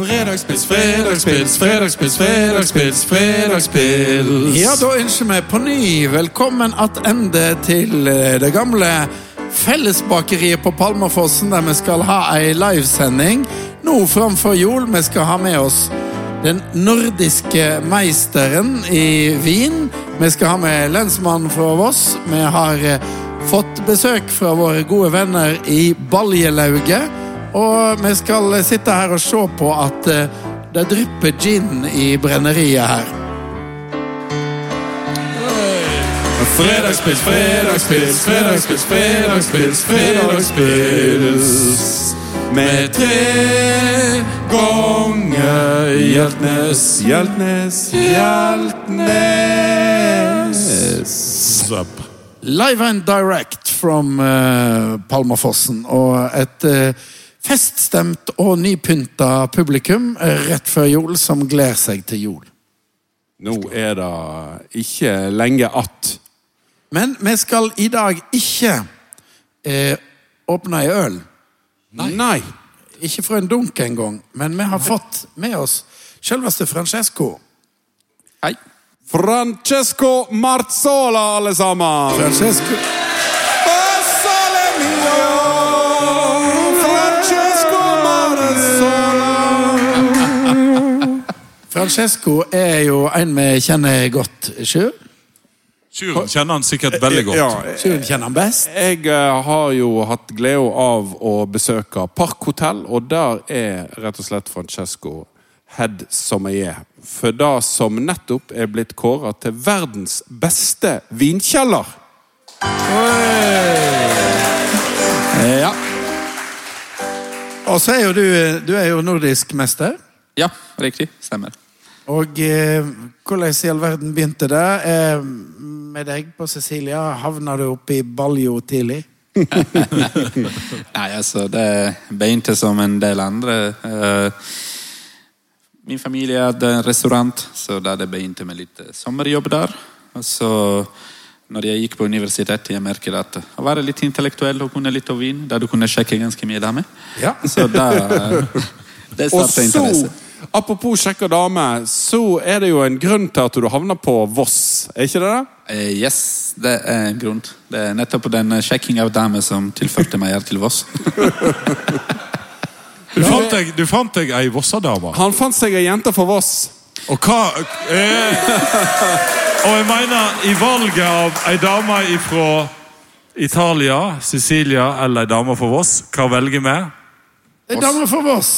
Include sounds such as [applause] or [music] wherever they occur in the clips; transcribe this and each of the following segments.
Fredagspils, fredagspils, fredagspils, fredagspils, fredagspils. Ja, da ønsker vi på ny velkommen attende til eh, det gamle Fellesbakeriet på Palmafossen, der vi skal ha ei livesending nå framfor jul. Vi skal ha med oss den nordiske meisteren i vin. Vi skal ha med lensmannen fra Voss. Vi har eh, fått besøk fra våre gode venner i Baljelauget. Og vi skal sitte her og se på at eh, det drypper gin i brenneriet her. Fredagspils, fredagspils, fredagspils, fredagspils, fredagspils. Med tre ganger Hjeltnes, Hjeltnes, Hjeltnes. Live and direct from uh, Palmafossen. Og et uh, feststemt og nypynta publikum rett før jul som gleder seg til jul. Nå er det ikke lenge att. Men vi skal i dag ikke eh, åpne ei øl. Nei. Ikke fra en dunk engang, men vi har fått med oss selveste Francesco. Hei. Francesco Marzola, alle sammen! Francesco Francesco er jo en vi kjenner godt sjøl. Sjur kjenner han sikkert veldig godt. Ja, Sjøl kjenner han best. jeg eh, har jo hatt glede av å besøke Parkhotell, og der er rett og slett Francesco head som jeg er. For det som nettopp er blitt kåra til verdens beste vinkjeller. Ja. Og så er jo du, du er jo nordisk mester. ja, riktig. Stemmer. Og eh, hvordan i all verden begynte det? Eh, med deg på Cecilia, havna du oppe i Baljo tidlig? [laughs] Nei, altså, det begynte som en del andre. Eh, min familie hadde en restaurant, så da det begynte med litt eh, sommerjobb der. Og så, når jeg gikk på universitetet, jeg merket at å være litt intellektuell og kunne litt om vin, da du kunne sjekke ganske mye damer. Ja. Så da eh, [laughs] Det Og startet så, interesse. Apropos kjekke dame, så er det jo en grunn til at du havner på Voss, er ikke det det? Eh, yes, det er en grunn. Det er nettopp den eh, sjekking av damer som tilførte meg her til Voss. [laughs] Du fant deg, du fant deg ei Vossadame. Han fant seg ei jente fra Voss. Og hva eh, Og jeg mener, i valget av ei dame fra Italia, Sicilia eller ei dame fra Voss, hva velger vi? Ei dame damer fra Voss.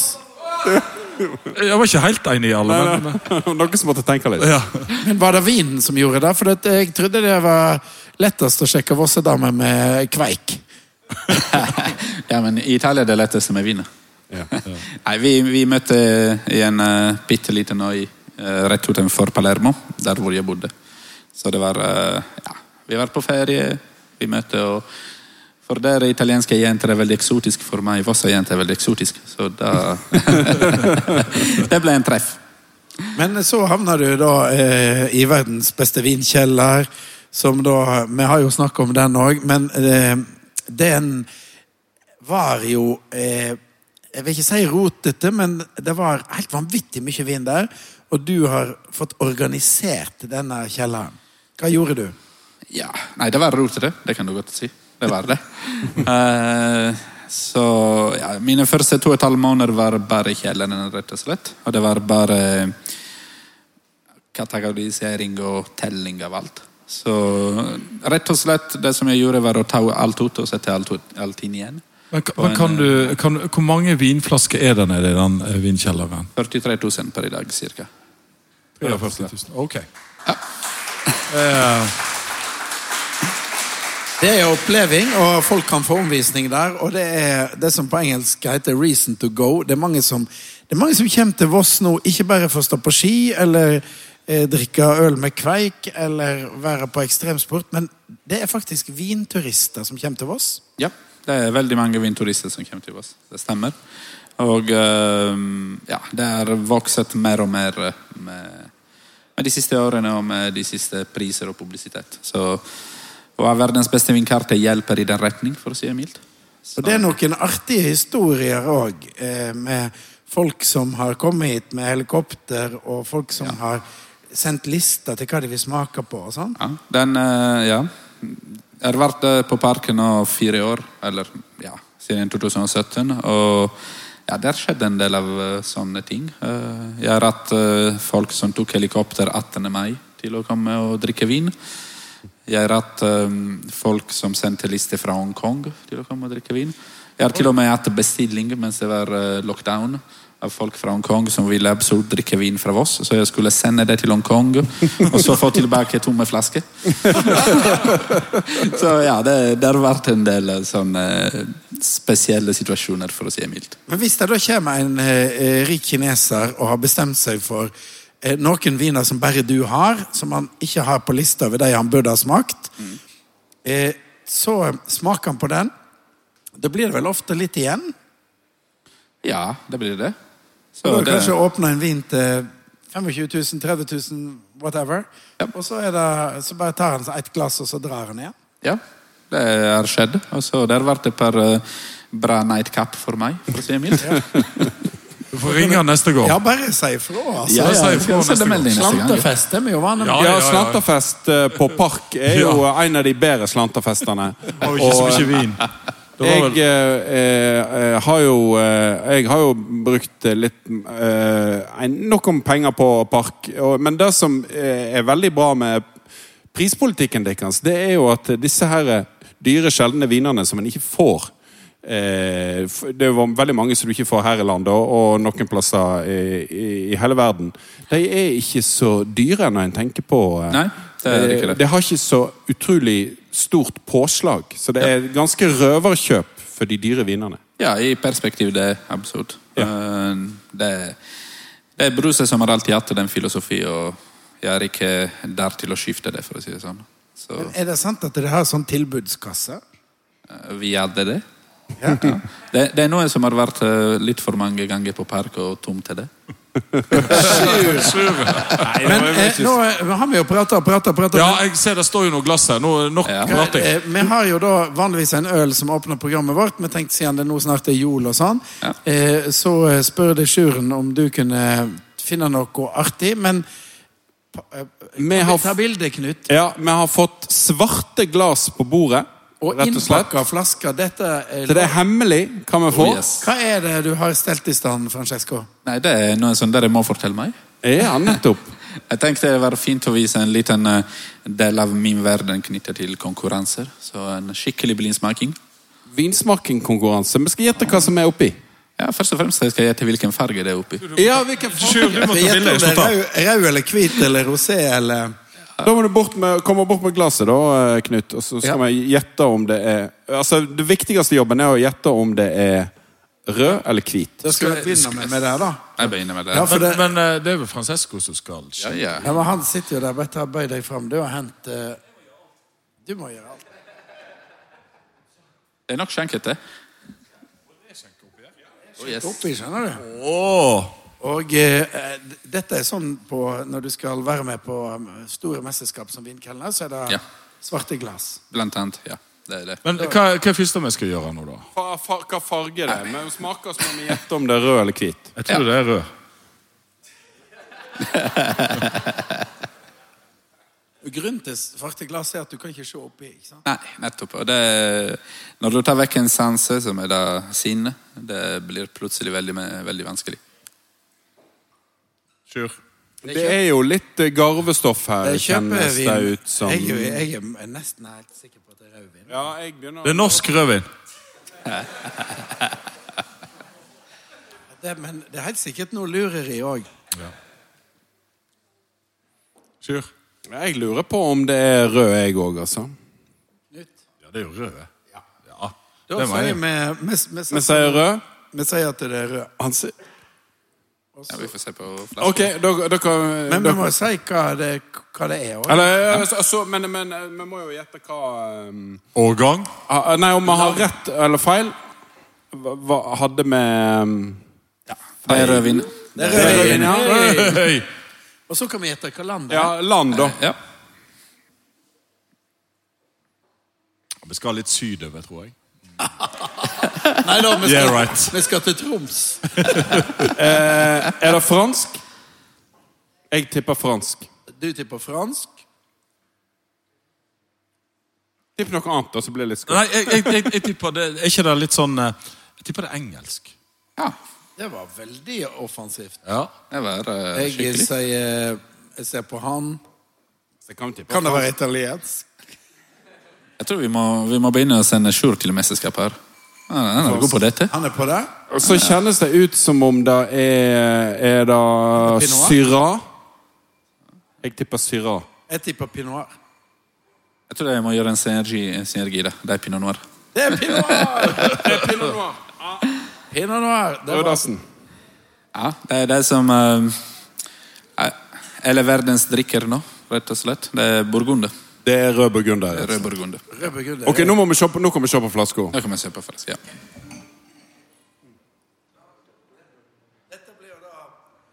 [laughs] Jeg var ikke helt enig i alle, men [laughs] Noen som måtte tenke litt. ja. Men var det vinen som gjorde det? For jeg trodde det var lettest å sjekke Vossedamer med kveik. [laughs] ja, men i Italia er det letteste med vin. [laughs] Nei, vi, vi møtte i en uh, bitte liten øy uh, rett utenfor Palermo, der hvor jeg bodde. Så det var uh, Ja, vi var på ferie, vi møtte og For der italienske jenter er veldig eksotisk. For meg Vossa-jenter er veldig eksotisk. Så da [laughs] Det ble en treff. Men så havna du da eh, i verdens beste vinkjeller, som da Vi har jo snakket om den òg, men eh, den var jo eh, Jeg vil ikke si rotete, men det var helt vanvittig mye vin der. Og du har fått organisert denne kjelleren. Hva gjorde du? Ja, Nei, det var rotete. Det kan du godt si. Det var det. uh, så ja, Mine første to og et halvt måneder var bare i kjelleren, rett og slett. Og det var bare kategorisering og telling av alt. Så rett og slett det som jeg gjorde, var å ta alt ut og sette alt, ut, alt inn igjen. Men, men kan du, kan, hvor mange vinflasker er det nede i den eh, vinkjelleren? 43 000 per i dag, cirka. 43 000. Ok. Det er oppleving, og folk kan få omvisning der. Og det er det som på engelsk heter 'reason to go'. Det er mange som, er mange som kommer til Voss nå, ikke bare for å stå på ski eller eh, drikke øl med kveik eller være på ekstremsport, men det er faktisk vinturister som kommer til Voss. Ja, det er veldig mange vinturister som kommer til Voss. Det stemmer. Og eh, ja, det har vokst mer og mer med, med de siste årene og med de siste priser og publisitet. Så å er verdens beste vinkarte hjelper i den retning, for å si det mildt. Og det er noen artige historier òg, eh, med folk som har kommet hit med helikopter, og folk som har sendt lister til hva de vil smake på og sånn. Ja, den, eh, ja. Jeg har vært på parken nå fire år, eller ja, siden 2017. Og ja, der skjedde en del av eh, sånne ting. Jeg har hatt folk som tok helikopter 18. mai til å komme og drikke vin. Jeg har hatt eh, folk som sendte lister fra Hongkong til å komme og drikke vin. Jeg har til og med hatt bestilling mens det var eh, lockdown av folk fra Hongkong som ville absolutt drikke vin fra Voss. Så jeg skulle sende det til Hongkong, og så få tilbake tomme flasker. [laughs] så ja, det, det har vært en del eh, sånne spesielle situasjoner, for å si det mildt. Men hvis det da kommer en eh, rik kineser og har bestemt seg for eh, noen viner som bare du har, som han ikke har på lista over de han burde ha smakt, eh, så smaker han på den. Da blir det vel ofte litt igjen. Ja, det blir det. Så du har det kanskje åpne en vin til 25 000, 30 000, whatever. Ja. Og så, det, så bare tar han et glass, og så drar han igjen. ja, det har skjedd. Og så der ble det et par eh, bra nightcap for meg, for å si det mildt. [laughs] Du får ringe han neste gang. Ja, bare si ifra, altså. Ja, ja, Slanterfest er vi jo vant. Ja, Ja, ja, ja. Slanterfest eh, på Park er [laughs] jo en av de bedre slanterfestene. [laughs] Og ikke så mye vin. Det [laughs] Jeg, eh, eh, har jo, eh, jeg har jo brukt eh, litt eh, Nok om penger på Park. Og, men det som eh, er veldig bra med prispolitikken deres, det er jo at disse her dyre, sjeldne vinene som en ikke får eh, Det er jo veldig mange som du ikke får her i landet, og, noen plasser i, hele verden. De er ikke så dyre når en tenker på eh, Nei, det er ikke det. det har ikke så utrolig stort påslag, så det er ganske røverkjøp for de dyre vinene. Ja, i perspektiv det er absurd. Ja. Det, det er bruset som har alltid hatt den filosofi, og jeg er ikke der til å skifte det, for å si det sånn. Så Er det sant at dere har sånn tilbudskasse? eh, vi hadde det. Ja. [laughs] det. Det er noe som har vært eh, litt for mange ganger på park og tomt til det. [laughs] Men eh, nå eh, har vi jo prata og prata og prata. ja, jeg ser det står jo noe glass her. Nå nok Ja. prating. Eh, Vi har jo da vanligvis en øl som åpner programmet vårt. Vi tenkte siden det nå snart er jul og sånn, Ja. eh, så spør det Sjuren om du kunne finne noe artig. Men eh, Vi kan har vi ta bilde, Knut? Ja, vi har fått svarte glass på bordet, Og innpakka flasker. Dette er Så det er hemmelig hva vi får. Oh, yes. Hva er det du har stelt i stand, Francesco? Nei, det er noe som dere må fortelle meg. Ja, nettopp. [laughs] Jeg tenkte det var fint å vise en liten eh, del av min verden knyttet til konkurranser. Så en skikkelig blindsmaking. Vinsmakingkonkurranse. Vi skal gjette hva som er oppi. Ja, Først og fremst skal jeg gjette hvilken farge det er oppi. Ja, hvilken rød, rød eller hvit eller rosé eller Da må du bort med, komme bort med glasset, da, Knut. Og så skal Ja. gjette om det er Altså, Det viktigste jobben er å gjette om det er rød eller hvit. Da skal vi begynne med, med det, da. Jeg begynner med det. Ja, det, Men, men eh, det er vel Francesco som skal Ja, ja. ja, men han sitter jo der. Bare ta bøy deg fram. Du har hendt eh, Du må gjøre alt. Det er nok skjenket, det. Oh, yes. Oppi, skjønner du. Åh, Og eh, dette er sånn på Når du skal være med på um, store mesterskap som vinkelner, så er det Ja. svarte glass. Blant annet. Ja, det er det. Men hva, hva er det første vi skal gjøre nå, da? Hva, fa- hva farge er det? Vi smaker som om vi gjetter om det er rød eller hvit. Jeg tror det er rød. [laughs] Grunnen til svarte glass er at du kan ikke se oppi. ikke sant? Nei, nettopp. Og det, når du tar vekk en sanse, som er da sinne, det blir plutselig veldig, veldig vanskelig. Sjur. Det er jo litt eh, garvestoff her, kjennes det ut som. Jeg, jeg er nesten helt sikker på at det er rødvin. Ja, jeg begynner Det er norsk rødvin. [laughs] Det, men det er helt sikkert noe lureri òg. Sjur. Jeg lurer på om det er rød, jeg òg, altså. Ja, det er jo rød. Ja. Da Det jeg. vi, vi, vi, Vi sier rød. vi sier at det er rød. Han sier Ja, vi får se på flasken. Ok, da, da Men vi må si hva det, hva det er også. Eller, altså, altså, men, men eh, vi må jo gjette hva um, Årgang. ah, Nei, om vi har rett eller feil. Hva, hadde vi um, Det er rødvin. Det er rødvin, ja. Og så kan vi gjette hva land det Ja, er. land, da. Ja. Vi skal litt sydover, tror jeg. [laughs] Nei da, vi skal, Yeah, right. vi skal til Troms. Eh, er det fransk? Jeg tipper fransk. Du tipper fransk. Tipp noe annet, da, så blir det litt skummelt. Nei, jeg, jeg, jeg, jeg tipper det Er ikke det litt sånn eh, Jeg tipper det er engelsk. Ja, Det var veldig offensivt. Ja. det var eh, Jeg skikkelig. sier Jeg ser på han. Kan tippe Kan det være italiensk? Jeg tror vi må, vi må begynne å sende Sjur til mesterskap her. Ja, Han er god på dette. Han er på det? Og så kjennes det ut som om det er Er det Syra? Jeg tipper Syra. Jeg tipper pinot noir. Jeg tror jeg må gjøre en synergi, en synergi der. Det er pinot noir. Det er pinot noir! Pinot noir. Det var, Dassen. Ja, det er det som eh, er Hele verdens drikker nå, rett og slett. Det er burgunder. Det er rød burgunder. Rød burgunder. Rød burgunder. Ok, nå må vi se på, nå kan vi se på flaska. Det kan vi se på først. Ja.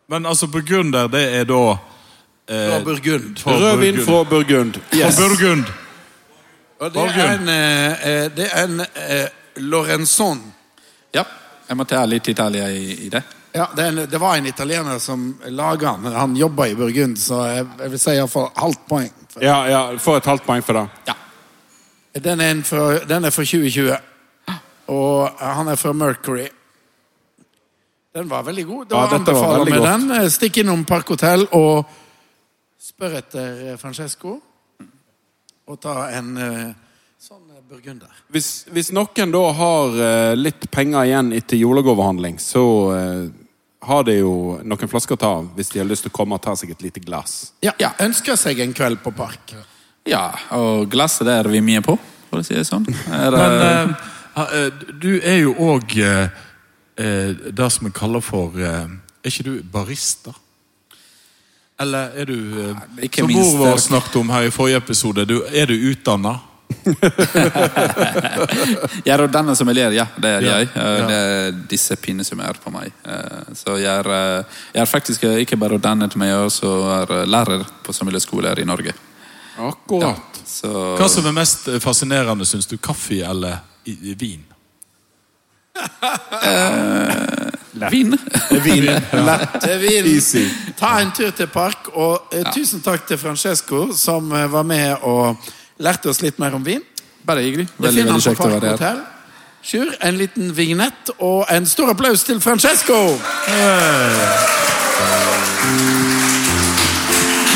Men altså, burgunder, det er da Fra Burgund. Rødvin Burgund. fra Burgund. Yes. Fra Burgund. Og det er en, eh, eh, det er en eh, Lorenzon. ja. Jeg må ta litt Italia i, i det. Ja, det, en, det var en italiener som laga den. Han jobba i Burgund, så jeg, jeg vil si iallfall halvt poeng. Ja, ja, Får et halvt poeng for det. Ja. Den er, fra, den er fra 2020. Og han er fra Mercury. Den var veldig god. Da Ja, var anbefaler vi den. Eh, Stikk innom Park Hotell og spør etter eh, Francesco. Og ta en eh, sånn burgunder. Hvis, hvis noen da har litt penger igjen etter julegavehandling, så har de jo noen flasker å ta av hvis de har lyst til å komme og ta seg et lite glass. Ja, Ønsker seg en kveld på Park. ja, og glasset der er vi mye på, for å si det sånn. Er, Men eh, du er jo òg uh, eh, det som vi kaller for uh, Er ikke du barista? Eller er du Som minst mor vår snakket om her i forrige episode, du, er du utdanna? [laughs] Jeg er dannet sommelier, ja. Det er Ja, jeg. Eh, ja. Det er disse pinnene som er på meg. Eh, Så jeg er, eh, jeg er faktisk ikke bare dannet, men jeg også er lærer på sommelierskoler i Norge. Akkurat. Så Hva som er mest fascinerende, syns du? Kaffe eller i, i vin? [laughs] vin. Vin. Lett. Det er vin. Easy. Ta en tur til Park, og eh, tusen takk til Francesco, som eh, var med og lærte oss litt mer om vin. Bare hyggelig. Det Veldig, veldig kjekt å være her. Hotel. Sjur, en liten vignett og en stor applaus til Francesco!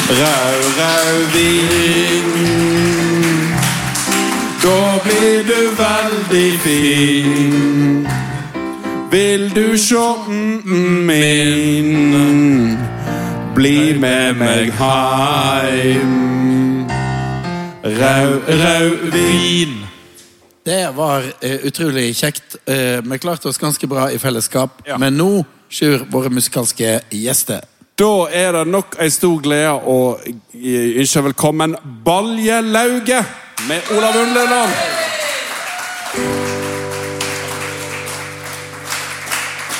Rød, rød vin. Da blir du veldig fin. Vil du sjå mm, min? Bli med meg heim. Rød, rau vin. Det var eh, utrolig kjekt. Eh, vi klarte oss ganske bra i fellesskap. Ja. Men nå, Sjur, våre musikalske gjester. Da er det nok ei stor glede å eh, ønske velkommen Balje Lauge med Olav Undleland.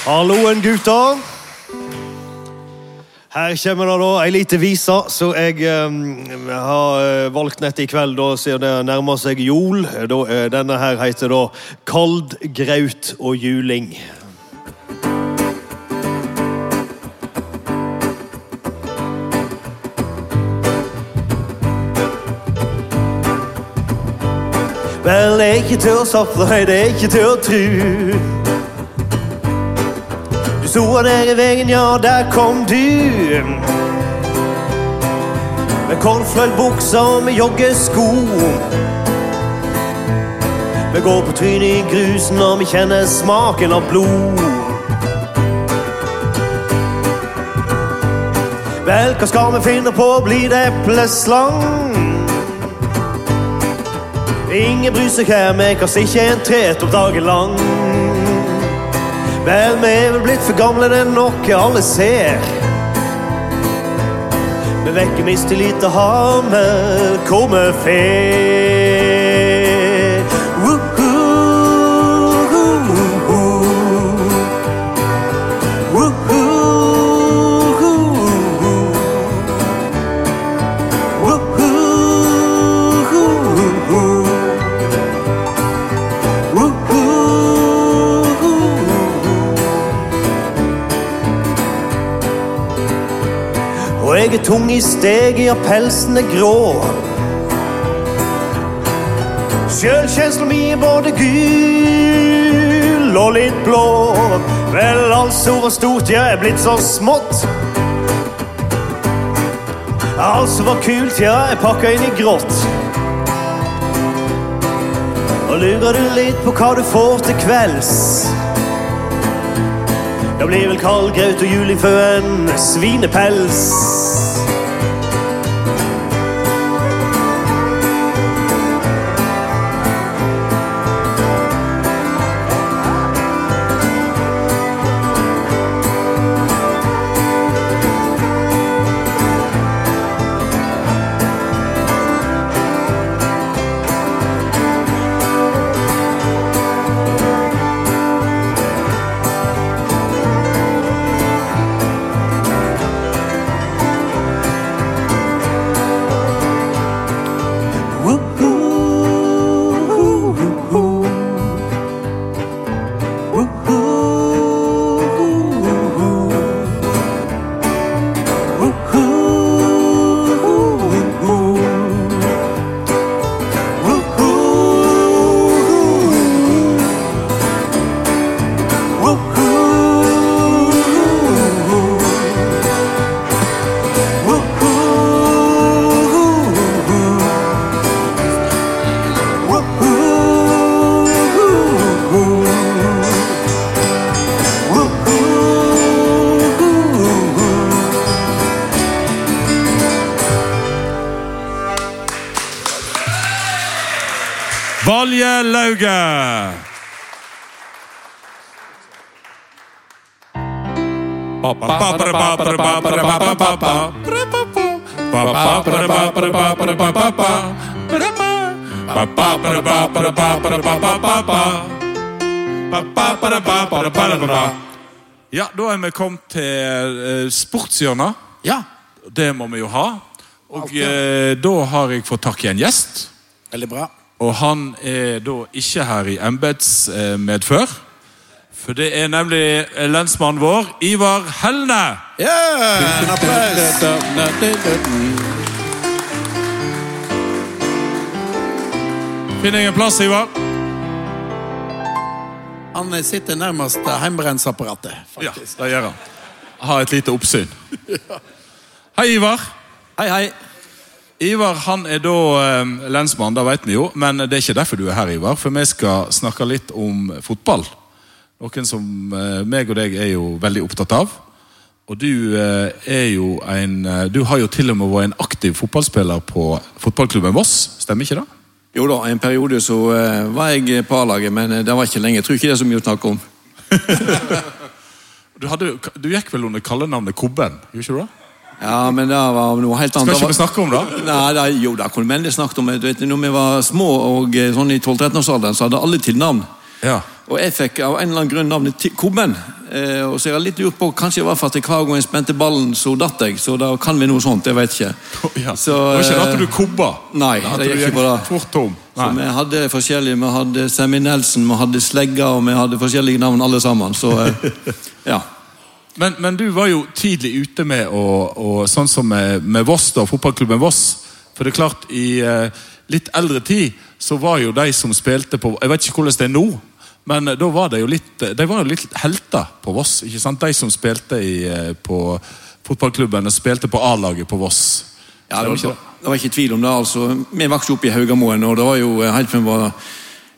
Halloen, gutter. Her kommer det da ei lita vise som jeg um, har eh, valgt nett i kveld, da, siden det nærmer seg jul. Da, eh, denne her heter da 'Kald graut og juling'. Vel, det er ikke til å safle, det er ikke til å tru. Sto der i veien, ja, der kom du. Med kornfløyelbukse og med joggesko. Vi går på trynet i grusen og vi kjenner smaken av blod. Vel, hva skal vi finne på? Blir det epleslang? Ingen bryr seg her, vi kaster ikke en tret opp dagen lang. Vel, vi er vel blitt for gamle, det er noe alle ser. Vi vekker mistillit og har med kommer fer. Tung i steget, ja, pelsen er grå. Sjølkjensla mi er både gul og litt blå. Vel, altså var stort, ja, er blitt så smått. Alt som var kult, ja, er pakka inn i grått. Og lurer du litt på hva du får til kvelds? Det blir vel kald graut og juling for en svinepels. Valje Lauge. Ja, da er vi kommet til eh, sportshjørnet. Ja, Det må vi jo ha. Og eh, da har jeg fått tak i en gjest. veldig bra. Og han er da ikke her i embetsmedfør. For det er nemlig lensmannen vår, Ivar Helne. Yeah! En applaus! Finn deg en plass, Ivar. Han sitter nærmest hjemmebrensapparatet, Ja, det gjør han. Ha et lite oppsyn. [laughs] Hei, Ivar. Hei, hei. Ivar han er da eh, lensmann, det vet vi jo. Men det er ikke derfor du er her, Ivar. For vi skal snakke litt om fotball. Noen som eh, meg og deg er jo veldig opptatt av. Og du eh, er jo en eh, Du har jo til og med vært en aktiv fotballspiller på fotballklubben Voss, stemmer ikke det? Jo da, en periode så eh, var jeg på A-laget, men eh, det var ikke lenge. Jeg tror ikke det er så mye å snakke om. [laughs] Du, hadde, du gikk vel under kallenavnet Kobben? gjorde ikke du det? Ja, men det var noe helt annet. Skal ikke vi snakke om det? Nei, det, jo, det kunne veldig snakket om. Du vet, når vi var små og eh, sånn i 12-13-årsalderen, så hadde alle til navn. Ja. Og jeg fikk av en eller annen grunn navnet Kobben. Eh, og så jeg har litt lurt på, Kanskje det var for at hver gang jeg spente ballen, så datt jeg. Så da kan vi noe sånt. Jeg vet ikke. ja. Så, det var ikke det eh, at du kobba? Nei, Det det gikk ikke på det. Fort tom. Så vi hadde forskjellige, vi hadde Semi Nelson, vi hadde Slegga, og vi hadde forskjellige navn alle sammen. Så eh, [laughs] ja. Men, men du var jo tidlig ute med å, og, sånn som med, med Voss, da, fotballklubben Voss. For det er klart, i eh, litt eldre tid så var jo de som spilte på Jeg vet ikke hvordan det er nå, men da var det jo litt De var jo litt helter på Voss. ikke sant? De som spilte i, eh, på fotballklubben og spilte på A-laget på Voss. Ja, det, var, ikke det? var ikke tvil om det. altså. Vi vokste opp i Haugamoen, og det var jo eh, helt fra vi var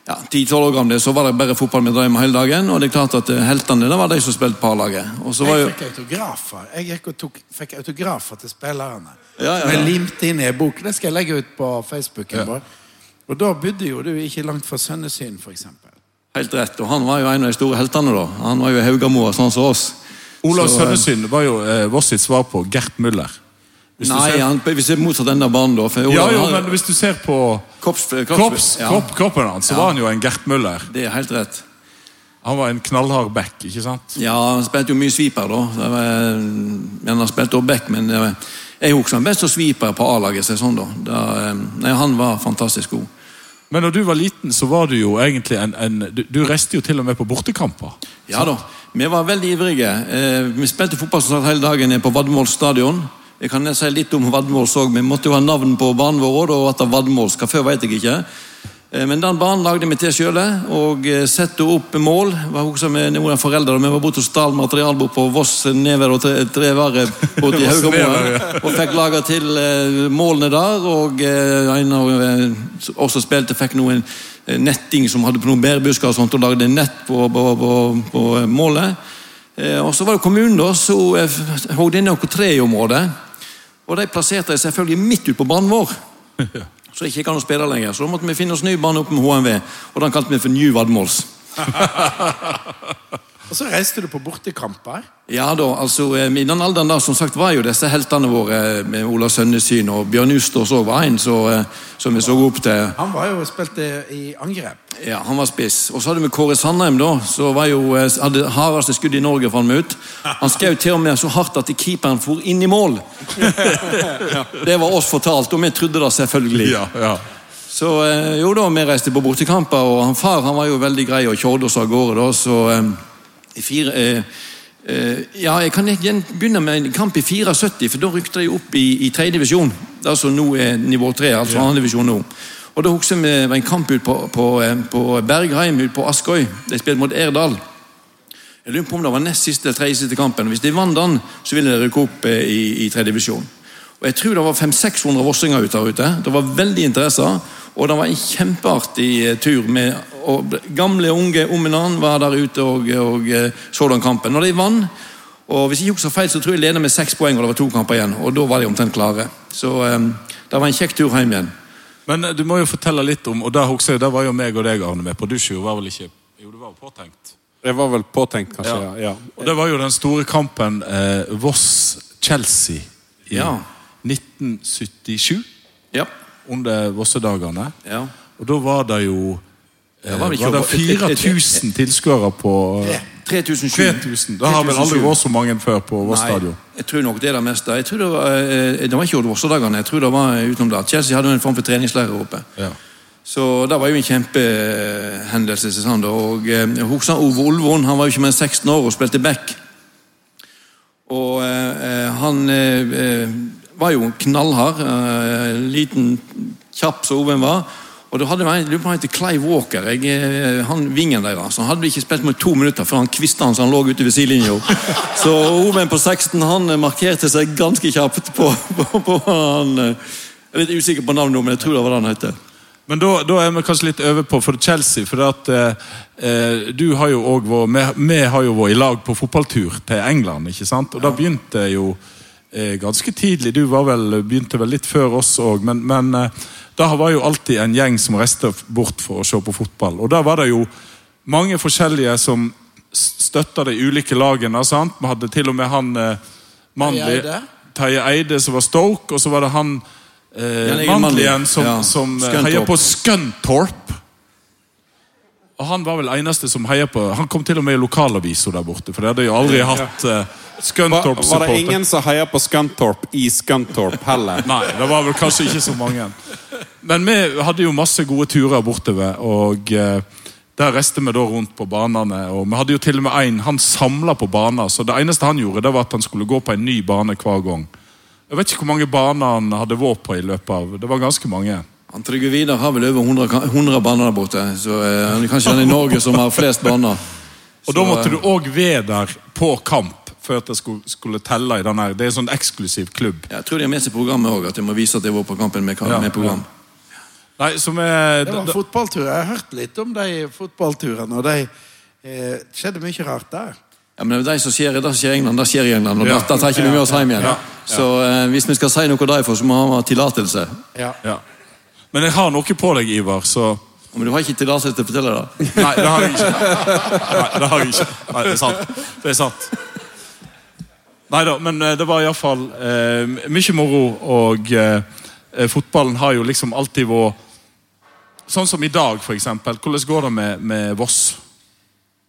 ja, 10-12 år gamle, så var det bare fotball vi drev med hele dagen. Og det er klart at eh, heltene det var de som spilte på A-laget. Og så var jo... Jeg fikk autografer Jeg gikk og tok, fikk autografer til spillerne. Ja, ja, ja. Jeg limte inn i en bok. Det skal jeg legge ut på Facebooken. vår. Og da bodde jo du ikke langt fra Sønnesyn, f.eks. Helt rett. Og han var jo en av de store heltene, da. Han var jo Haugamoa, sånn som oss. Olav Så, eh, Sønnesyn var jo eh, Voss sitt svar på Gert Müller. Hvis Nei, ser- han, hvis jeg motsatt enden av banen, da. For Ja, jo, men hvis du ser på Kops, kropps, ja, kropp, kroppen hans, så Ja. var han jo en Gert Møller. Det er helt rett. Han var en knallhard back, ikke sant? Ja, han spilte jo mye sweeper, da. Det var, men han spilte også back, men var, jeg husker han best som sweeper på A-laget. Sånn, da. Da, eh, nei, han var fantastisk god. Men når du var liten, så var du jo egentlig en, en du, du reiste jo til og med på bortekamper. Ja da, Vi var veldig ivrige. Eh, vi spilte fotball som sagt hele dagen på Vadmol stadion. Jeg kan si litt om Vadmål òg. Vi måtte jo ha navn på banen vår, og at det Vadmål skal før, vet jeg ikke. Eh, men den banen lagde vi til sjøle, og eh, satte opp mål. Jeg var også med noen foreldre, Vi var borte hos Dal materialbord på Voss nedover og tre varer [laughs] borte. Og fikk laga til eh, målene der. Og en av oss som spilte, fikk noen netting som hadde på noen bærbusker og sånt, og lagde nett på, på, på, på målet. Og så var det kommunen, da, så HDN og tre i området og de plasserte jeg selvfølgelig midt ute på banen vår. [laughs] Så det ikke kan å spille lenger. Så da måtte vi finne oss ny bane oppe med HMV. Og den kalte vi for New Vadmåls. [laughs] Og så reiste du på bortekamper. Ja da, altså eh, I den alderen da, som sagt var jo disse heltene våre eh, med Ola Sønnesyn og Bjørn Ustås òg var en så, eh, som vi så opp til. Han var jo spilte i angrep. Ja, Han var spiss. Og så hadde vi Kåre Sandheim, da, Så var jo, hadde hardeste skudd i Norge. fant vi ut. Han skjøt til og med så hardt at keeperen for inn i mål. [laughs] Det var oss fortalt, og vi trodde det selvfølgelig. Ja, ja. Så jo da, vi reiste på bortekamper, og han far han var jo veldig grei og kjørte oss av gårde. da, så fire... Eh, eh, ja, jeg kan begynne med en kamp i 74, for da rykte de opp i, i tredje divisjon. Det som nå er nivå tre, altså annen divisjon nå. Og da husker vi det var en kamp ut på, på, eh, på Bergheim ut på Askøy. De spilte mot Erdal. Jeg lurer på om det var nest siste eller tredje siste kampen. Hvis de vant den, så ville de rykke opp eh, i, i tredje divisjon. Og Jeg tror det var 500-600 vossinger ute der ute. Det var veldig interesse. Og det var en kjempeartig eh, tur. med og Gamle, unge annen var der ute og, og eh, så den kampen. Når de vant, og hvis jeg ikke husker feil, så tror jeg de ledet med seks poeng, og det var to kamper igjen. Og da var de omtrent klare. Så um, det var en kjekk tur hjem igjen. Men du må jo fortelle litt om Og der, jeg, der var jo meg og deg, Arne, med på Dusjo. Var vel ikke Jo, du var jo påtenkt. Det var vel påtenkt, kanskje. ja. ja. Og det var jo den store kampen eh, Voss-Chelsea i Ja. 1977. Ja. Under Vossedagene. ja. Og da var det jo eh, var var, det 4000 tilskuere på eh, 3007. 3000. Det har vel aldri vært så mange før på Voss stadion. jeg tror nok det er det meste. Jeg tror det var, eh, det var ikke under Vossedagene, jeg tror det var utenom det. Chelsea hadde en form for treningsleir oppe. Ja. Så det var jo en kjempehendelse. Sånn. Og eh, jeg husker Ove Olvon, han var jo ikke mer enn 16 år og spilte back. Og eh, han eh, eh, var jo knallhard. Eh, liten, kjapp som Oven var. Og da hadde en lurer på han heter Clive Walker, jeg, eh, han vingen deres. Han hadde ikke spilt med to minutter før han kvista han så han lå ute ved sidelinja. [laughs] Så Oven på 16 han eh, markerte seg ganske kjapt på, på, på han Jeg er litt usikker på navnet, men jeg tror det var det han het. Men da, da er vi kanskje litt over på for Chelsea. For at, eh, du har jo også vært, vi, vi har jo vært i lag på fotballtur til England. ikke sant? Og da begynte jo ganske tidlig. Du var vel, begynte vel litt før oss òg. Men, men eh, da var jo alltid en gjeng som reiste bort for å se på fotball. Og da var det jo mange forskjellige som støtta de ulike lagene. sant? Vi hadde til og med han eh, Mandli, Eide. Terje Eide som var Stoke, og så var det han eh, Mandlien som, Ja, som heia heier på Scunthorpe. Og han var vel eneste som heier på Han kom til og med i lokalavisa der borte, for det hadde jo aldri hatt uh, Var, var det ingen som heier på Scunthorpe i Scunthorpe heller? [laughs] Nei, det var vel kanskje ikke så mange. Men vi hadde jo masse gode turer bortover, og eh, der reiste vi da rundt på banene. Og vi hadde jo til og med en, Han samla på baner, så det eneste han gjorde, det var at han skulle gå på en ny bane hver gang. Jeg vet ikke hvor mange baner han hadde vært på i løpet av Det var ganske mange. Han Trygve Vidar har vel over 100, 100 baner der borte. Så eh, han er kanskje den i Norge som har flest baner. Og da måtte du òg være der på kamp for at det skulle, skulle telle i den her. Det er en sånn eksklusiv klubb. Jeg tror de har med seg programmet òg, at de må vise at de var på kampen med, Ja, med program. Nei, er Det var en fotballtur. Jeg har hørt litt om de fotballturene, og det eh, skjedde mye rart der. Ja, men det som skjer, det som skjer i England, det skjer i England. Og Ja. det tar ikke vi med oss hjem igjen. Ja. Så eh, hvis vi skal si noe derfor, så må vi ha tillatelse. Ja. ja. Men jeg har noe på deg, Ivar, så Men du har ikke tillatelse til å fortelle det? Nei, det har jeg ikke. Nei, det har jeg ikke. Nei, det er sant. Det er sant. Nei da, men eh, det var iallfall eh, mye moro, og eh, eh, fotballen har jo liksom alltid vært Sånn som i dag, eksempel. Hvordan går det med, med Voss?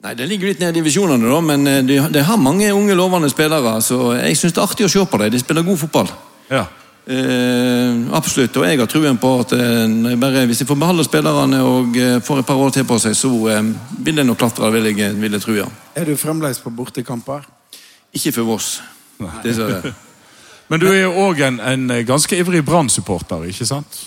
Nei, Det ligger litt ned i divisjonene, da, men det de, de har mange unge, lovende spillere. Så jeg syns det er artig å se på dem. De spiller god fotball. Ja. Eh, absolutt. Og jeg har truen på at eh, bare, hvis de får beholde spillerne og eh, får et par år til på seg, så eh, vil de nok klatre, vil jeg, vil jeg tro. Ja. Er du fremdeles på bortekamper? Ikke for Voss. Jeg. [laughs] Men du er jo òg en, en ganske ivrig Brann-supporter, ikke sant?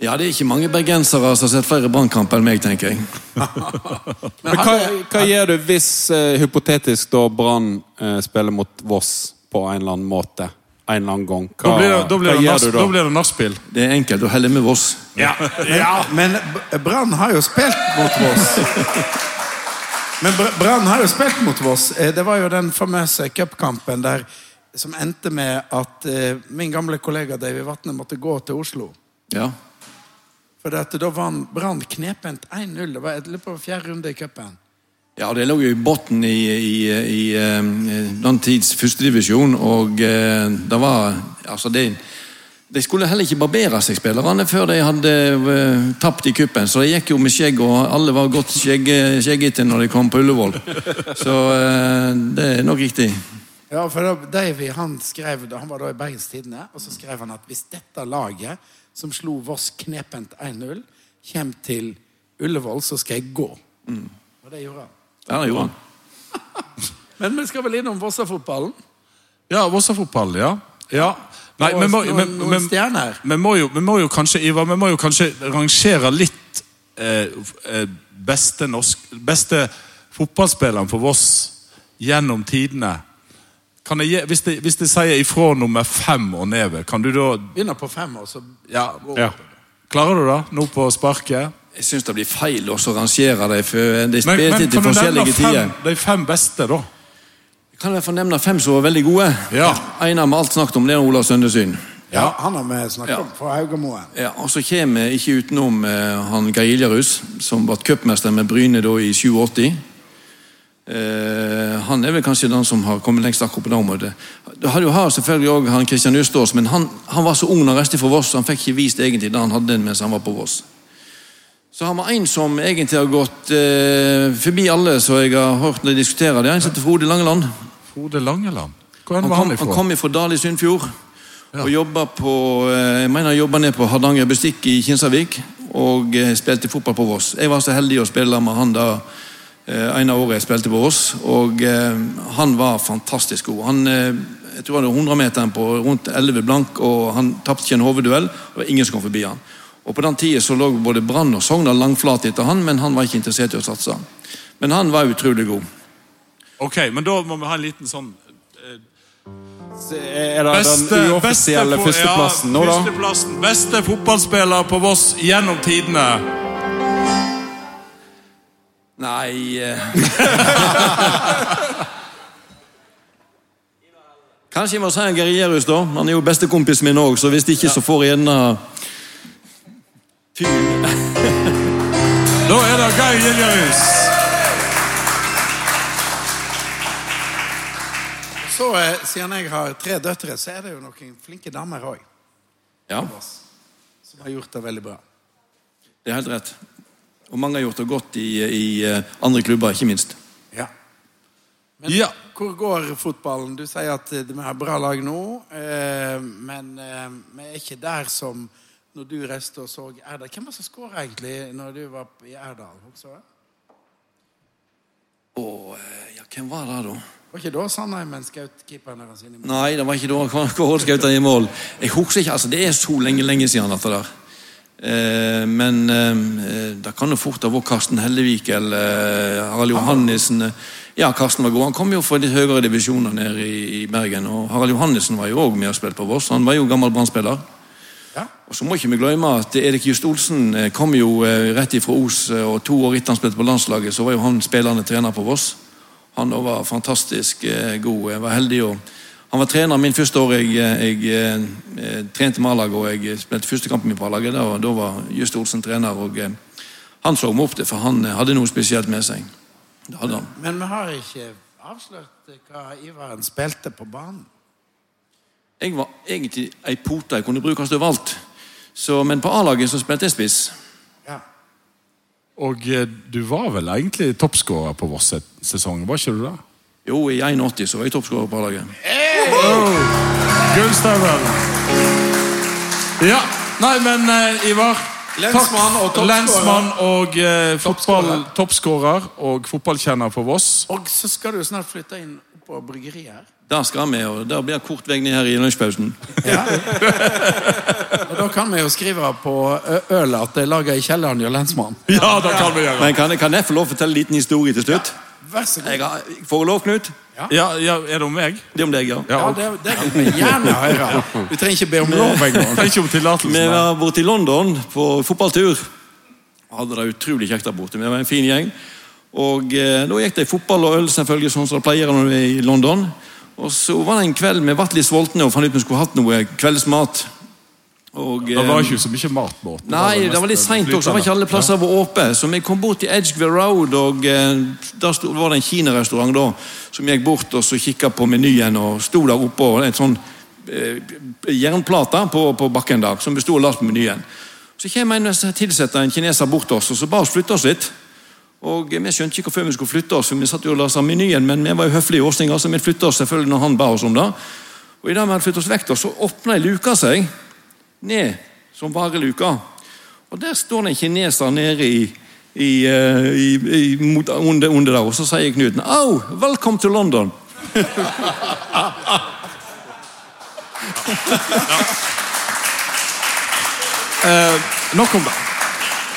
Ja, det er ikke mange bergensere som har sett flere brannkamper enn meg, tenker jeg. [laughs] Men hva, hva gjør du hvis uh, hypotetisk da Brann uh, spiller mot Voss på en eller annen måte? En eller annen gang. Hva, Da blir det, da blir hva det, gjør du da da? blir det nachspiel. Det er enkelt å helle med Voss. Ja. Men B- Brann har jo spilt mot Voss. [laughs] Men Brann har jo spilt mot Voss. Eh, Det var jo den famøse cupkampen der som endte med at eh, min gamle kollega Davy Vatne måtte gå til Oslo. Ja. For dette, da vant Brann knepent 1-0. Det var løp på fjerde runde i cupen. Ja, det lå jo i bunnen i, i, i i den tids førstedivisjon, og eh, det var Altså, det de skulle heller ikke barbere seg, spillerne, før de hadde eh, tapt i kuppen. Så de gikk jo med skjegg, og alle var godt skjegg, skjeggete når de kom på Ullevål. Så eh, det er nok riktig. Ja, for da, Davy han skrev, han var da i Bergens Tidende, og så skrev han at hvis dette laget, som slo Voss knepent 1-0, kommer til Ullevål, så skal jeg gå. Og det gjorde han. Ja, det gjorde han. [laughs] Men vi skal vel innom Vossa-fotballen? Ja, Vossa-fotball, ja. ja. Nei, Og vi må, noen- men- noen men- stjerner. Vi må, jo, vi må jo kanskje, Ivar, vi må jo kanskje rangere litt eh, eh, beste, norsk, beste fotballspilleren for Voss gjennom tidene. Kan jeg, hvis, de, hvis de sier ifra nummer fem og nedover, kan du da Begynner på fem og så ja, Ja. Klarer du det nå på sparket? Jeg syns det blir feil å rangere dem, for de spilte til forskjellige tider. de fem beste, da? Kan jeg få nevne fem som var veldig gode. Ja. En av dem alt snakket om, det er Olav Søndesyn. Ja, han har vi snakket Ja. om fra Haugamoen. Ja, og så kommer vi ikke utenom eh, han Geir Iljarus, som ble cupmester med Bryne da i 87. Eh, han er vel kanskje den som har kommet lengst akkurat på det området. Du jo her selvfølgelig også han Kristian Østås, men han, han var så ung da han reiste fra Voss, så han fikk ikke vist egentlig det han hadde mens han var på Voss. Så har vi en som egentlig har gått eh, forbi alle som jeg har hørt når de diskuterer. Det er en som heter Frode Langeland. Frode Langeland. Hvor Han var kom, han han kom fra Dal i Sunnfjord og jobba på eh, Jeg mener han jobba ned på Hardanger Bestikk i Kinsarvik og eh, spilte fotball på Voss. Jeg var så heldig å spille med han da eh, en av året jeg spilte på Voss, og han var fantastisk god. Han jeg tror han hadde 100-meteren på rundt 11 blank, og han tapte ikke en hovedduell. og Det var ingen som kom forbi han. Og På den tida lå både Brann og Sogndal langflate etter han, men han var ikke interessert i å satse. Men han var utrolig god. Ok, men da må vi ha en liten sånn Er det den uoffisielle beste, førsteplassen nå, da? Førsteplassen. Beste fotballspiller på Voss gjennom tidene. Nei eh. [laughs] Kanskje jeg må si en Gerierus, da. Han er jo bestekompisen min òg, så hvis ikke, så får jeg Fy. [laughs] Da er det Geir Giljarhus. Så eh, siden jeg har tre døtre, så er det jo noen flinke damer òg. Ja, Som har gjort det veldig bra. det er helt rett. Og mange har gjort det godt i, i eh, andre klubber, ikke minst. Ja. Men Ja. hvor går fotballen? Du sier at eh, vi har bra lag nå, eh, men vi er ikke der som når du reiste og så Erdal. Hvem var det som skåra egentlig når du var i Erdal? Eh, ja, hvem var det, da? Var ikke da Sandheimen skjøt keeperen deres inn i mål? Nei, det var ikke da Kåre skjøt i mål. Jeg husker ikke, altså Det er så lenge lenge siden dette der. Eh, men eh, det kan jo fort ha vært Karsten Hellevik eller eh, Harald Johannessen. Ja, Karsten var god. Han kom jo fra litt høyere divisjoner nede i, i Bergen. Og Harald Johannessen var jo òg med og spilte på Voss. Han var jo gammel brannspiller. Ja. Og så må ikke vi glemme at Erik Just Olsen eh, kom jo rett ifra Os, og to år etter han spilte på landslaget, så var jo han spillende trener på Voss. Han var fantastisk eh, god. Jeg var heldig å Han var trener min første år jeg, jeg, eh, trente med A-laget, og jeg spilte første kampen min på A-laget. Da, da var Just Olsen trener, og eh, han så meg opp til, for han eh, hadde noe spesielt med seg. Men vi har ikke avslørt eh, hva Ivaren spilte på banen. Jeg var egentlig ei pote. Jeg kunne brukes overalt. Så, men på A-laget så spilte jeg spiss. Og eh, du var vel egentlig toppskårer på Voss sesong, var ikke du det? Jo, i 81 så var jeg toppskårer på laget. Hey! Gullstøvel. Ja. Nei, men eh, Ivar Lensmann og toppskårer. Lensmann og eh, fotball, toppskårer og fotballkjenner for Voss. Og så skal du snart flytte inn på bryggeriet her. Der skal vi, og der blir kort vei ned her i lunsjpausen. Ja. og da kan vi jo skrive på ølet at det er laga i kjelleren hos lensmannen. Ja, det kan vi gjøre. Men kan, kan jeg få lov å fortelle en liten historie til slutt? Vær så god. Jeg har, får jeg lov, Knut? Ja, ja, Er det om meg? Det er om deg, ja. Ja, det, det vil vi gjerne høre. Du trenger ikke be om lov engang. Vi var borte i London på fotballtur. Hadde det utrolig kjekt der borte. Vi var en fin gjeng. Og eh, Da gikk det i fotball og øl, selvfølgelig, sånn som det pleier når du er i London. Og Så var det en kveld vi ble litt sultne og fant ut vi skulle hatt noe kveldsmat. Og, Det eh, var ikke så mye mat på. Nei, det var litt seint også. Det var ikke alle plasser var åpne. Så vi kom bort til Edgeville Road, og eh, der var det en kinarestaurant da, som gikk bort og så kikka på menyen og sto der oppe og en sånn eh, jernplate på, på bakken der, som besto av menyen. Så kommer en tilsetter, en kineser, bort til oss og så ba oss flytte oss litt. Og Vi skjønte ikke hvorfor vi skulle flytte oss, for vi satt jo og leste menyen, men vi var jo høflige åsninger, så vi flytta oss selvfølgelig når han ba oss om det. Og i det vi hadde flyttet oss vekk, så åpna ei luke seg ned som vareluka. Og der står det en kineser nede i, i, eh, i, mot, under, under der, og så sier Knuten Au, welcome to London. Nok om det.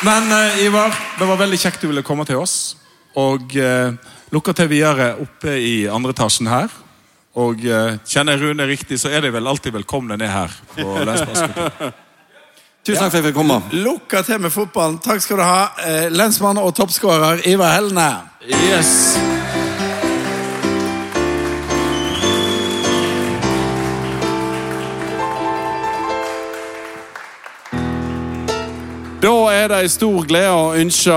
Men eh, Ivar, det var veldig kjekt du ville komme til oss. Og uh, lykke til videre oppe i andre etasjen her. Og eh, kjenner jeg Rune riktig, så er de vel alltid velkomne ned her. på [laughs] Lensmannskontoret. Tusen takk for at jeg fikk komme. Lukka til med fotballen. Takk skal du ha. Eh, Lensmann og toppskårer Ivar Helne. Yes. Da er det en stor glede å ønske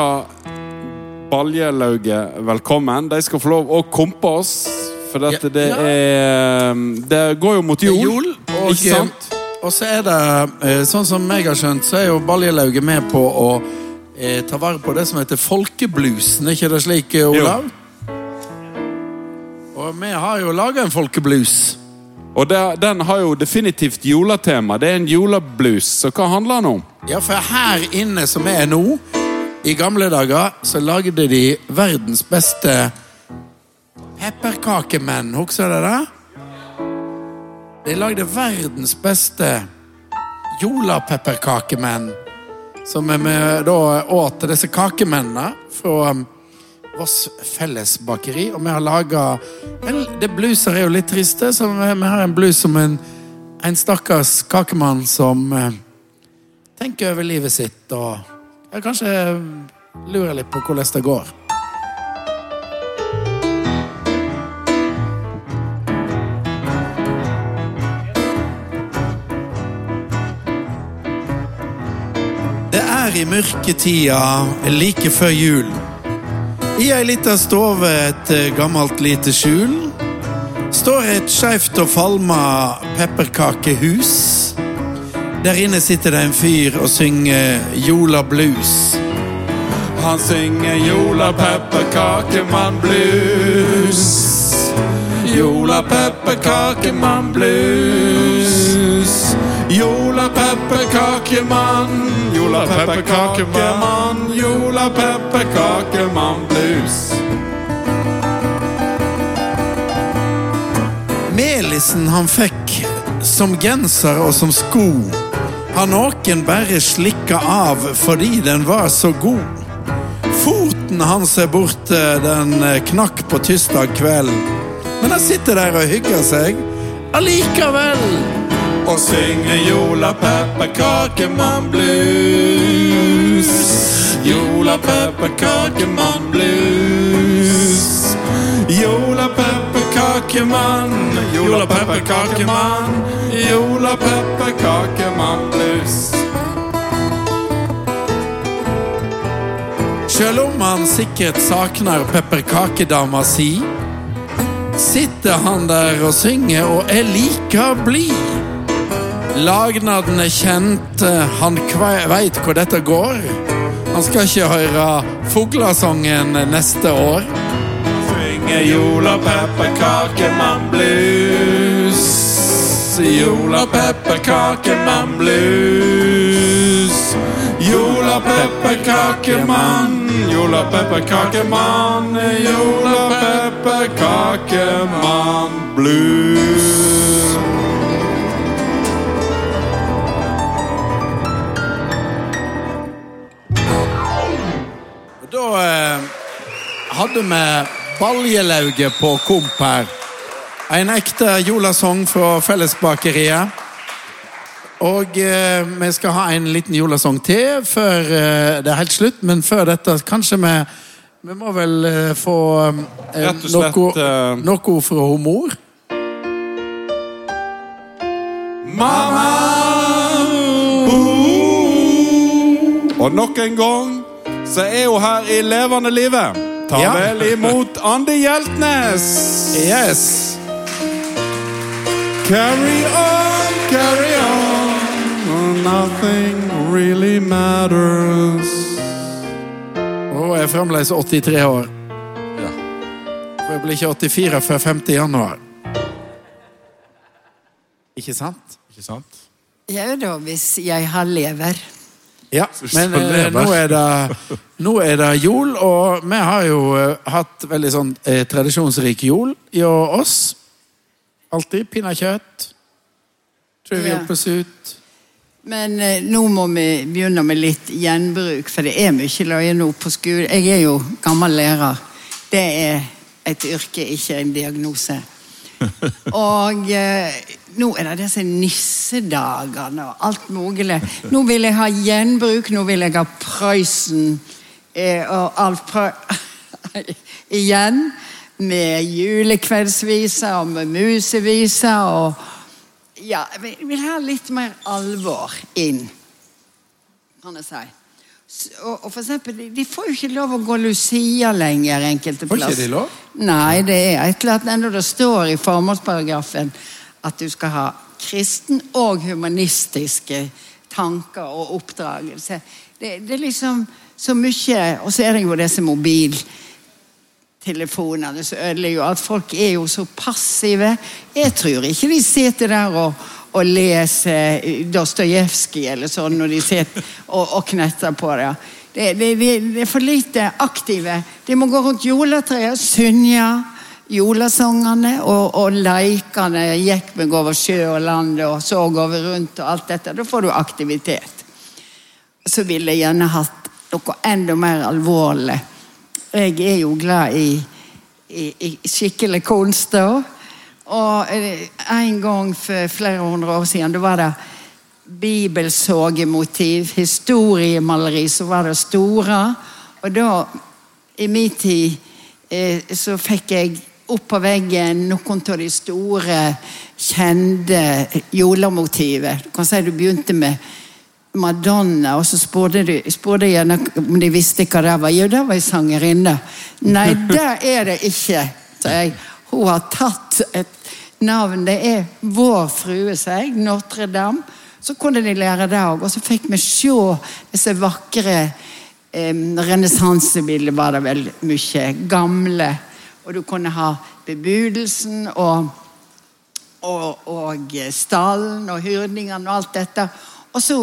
Baljelauget velkommen. De skal få lov å kompe oss, for dette, det er Det går jo mot jul. jul, og, ikke sant? og så er det, eh, sånn som jeg har skjønt, så er jo Baljelauget med på å eh, ta vare på det som heter folkebluesen. Er ikke det slik, Olav? Olav? Og vi har jo laga en folkeblues. Og det, den har jo definitivt juletema. Det er en juleblues. Så hva handler den om? Ja, for her inne som er nå, i gamle dager, så lagde de verdens beste pepperkakemenn. Husker du det? De lagde verdens beste jolapepperkakemenn. Som vi da åt disse kakemennene fra Voss Felles Bakeri. Og vi har laga bluser er jo litt triste, så vi, har en blues om en, en stakkars kakemann som eh, tenker over livet sitt og ja, kanskje lurer litt på hvordan det går. Det er i mørketida like før jul. I ei lita stove, et eh, gammelt lite skjul, står et skeivt og falma pepperkakehus. Der inne sitter det en fyr og synger Jola Blues. Han synger Jola pepperkakemann blues. Jola pepperkakemann blues. Jola pepperkakemann, Jola pepperkakemann, Jola pepperkakemann blues. Melisen han fikk som genser og som sko, har noen bare slikka av fordi den var så god. Foten hans er borte, den knakk på tirsdag kveld. Men han sitter der og hygger seg allikevel. Og synger Jola pepperkakemann blues. Jola pepperkakemann blues. Jola pepperkakemann, Jola pepperkakemann, Jola pepperkakemann blues. Sjøl om han sikkert savner pepperkakedama si, sitter han der og synger og er like blid. Lagnaden er kjent, han kve- veit hvor dette går. Han skal ikke høre fuglesangen neste år. Synger Jola pepperkakemann blues. Jola pepperkakemann blues. Jola pepperkakemann, Jola pepperkakemann, Jola pepperkakemann blues. Hadde vi Baljelauget på komp her. En ekte jolasong fra Fellesbakeriet. Og eh, vi skal ha en liten jolasong til før eh, det er helt slutt. Men før dette, kanskje vi Vi må vel eh, få eh, slett, noe, eh, noe fra hun mor. Mamma! Og nok en gang så er hun her i levende livet. Ta Ja. vel imot Andi Hjeltnes! Yes! Carry on, carry on, nothing really matters. Hun er fremdeles 83 år. Ja. Hun blir ikke 84 før 5. januar. Ikke sant? Ikke sant? Ja da, hvis jeg har lever. Ja, men eh, nå, er det, nå er det jul, og vi har jo eh, hatt veldig sånn eh, tradisjonsrik jul i oss. Alltid pinnekjøtt. Trivial Ja. ut. Men eh, nå må vi begynne med litt gjenbruk, for det er mye løye nå på skolen. Jeg er jo gammel lærer. Det er et yrke, ikke en diagnose. [laughs] Og eh, nå er det disse nissedagene og alt mulig. Nå vil jeg ha gjenbruk, nå vil jeg ha Prøysen eh, og Alf Prøy... [laughs] Igjen. Med julekveldsviser og med museviser og Ja, jeg vil ha litt mer alvor inn, kan jeg si. Og, og for eksempel, de, får jo ikke lov å gå Lucia lenger enkelte Får ikke de lov? Nei, det er et eller annet ennå det står i formålsparagrafen at du skal ha kristen og humanistiske tanker og oppdragelse. Det, det er liksom så mye Og så er det jo disse mobiltelefonene som ødelegger at folk er jo så passive. Jeg tror ikke de sitter der og, og leser Dostojevskij eller sånn når de sitter og, og knetter på det. Det, det, det, er for lite aktive. De må gå rundt juletreet, synge julesangene og, og leikene. Gikk meg over sjø og land og så over rundt og alt dette. Da får du aktivitet. Så ville jeg gjerne hatt noe enda mer alvorlig. Jeg er jo glad i, i, i skikkelig kunst. da. Og eh, en gang for flere hundre år siden, da var det bibelsågemotiv, historiemaleri, så var det store. Og da, i min tid, eh, så fikk jeg opp på veggen noen av de store, kjente jolemotivet. Du kan si du begynte med Madonna, og så spurte de spurte gjerne om de visste hva det var. Jo, det var ei sangerinne. Nei, [laughs] det er det ikke, sa jeg. Hun har tatt et navn. Det er Vår Frue, sa jeg. Notre-Dame. Så kunne de lære det òg. Og så fikk vi se disse vakre eh, renessansebildene, var det vel mye. Gamle. Og du kunne ha bebudelsen og og, og stallen og hyrdingene og alt dette. Og så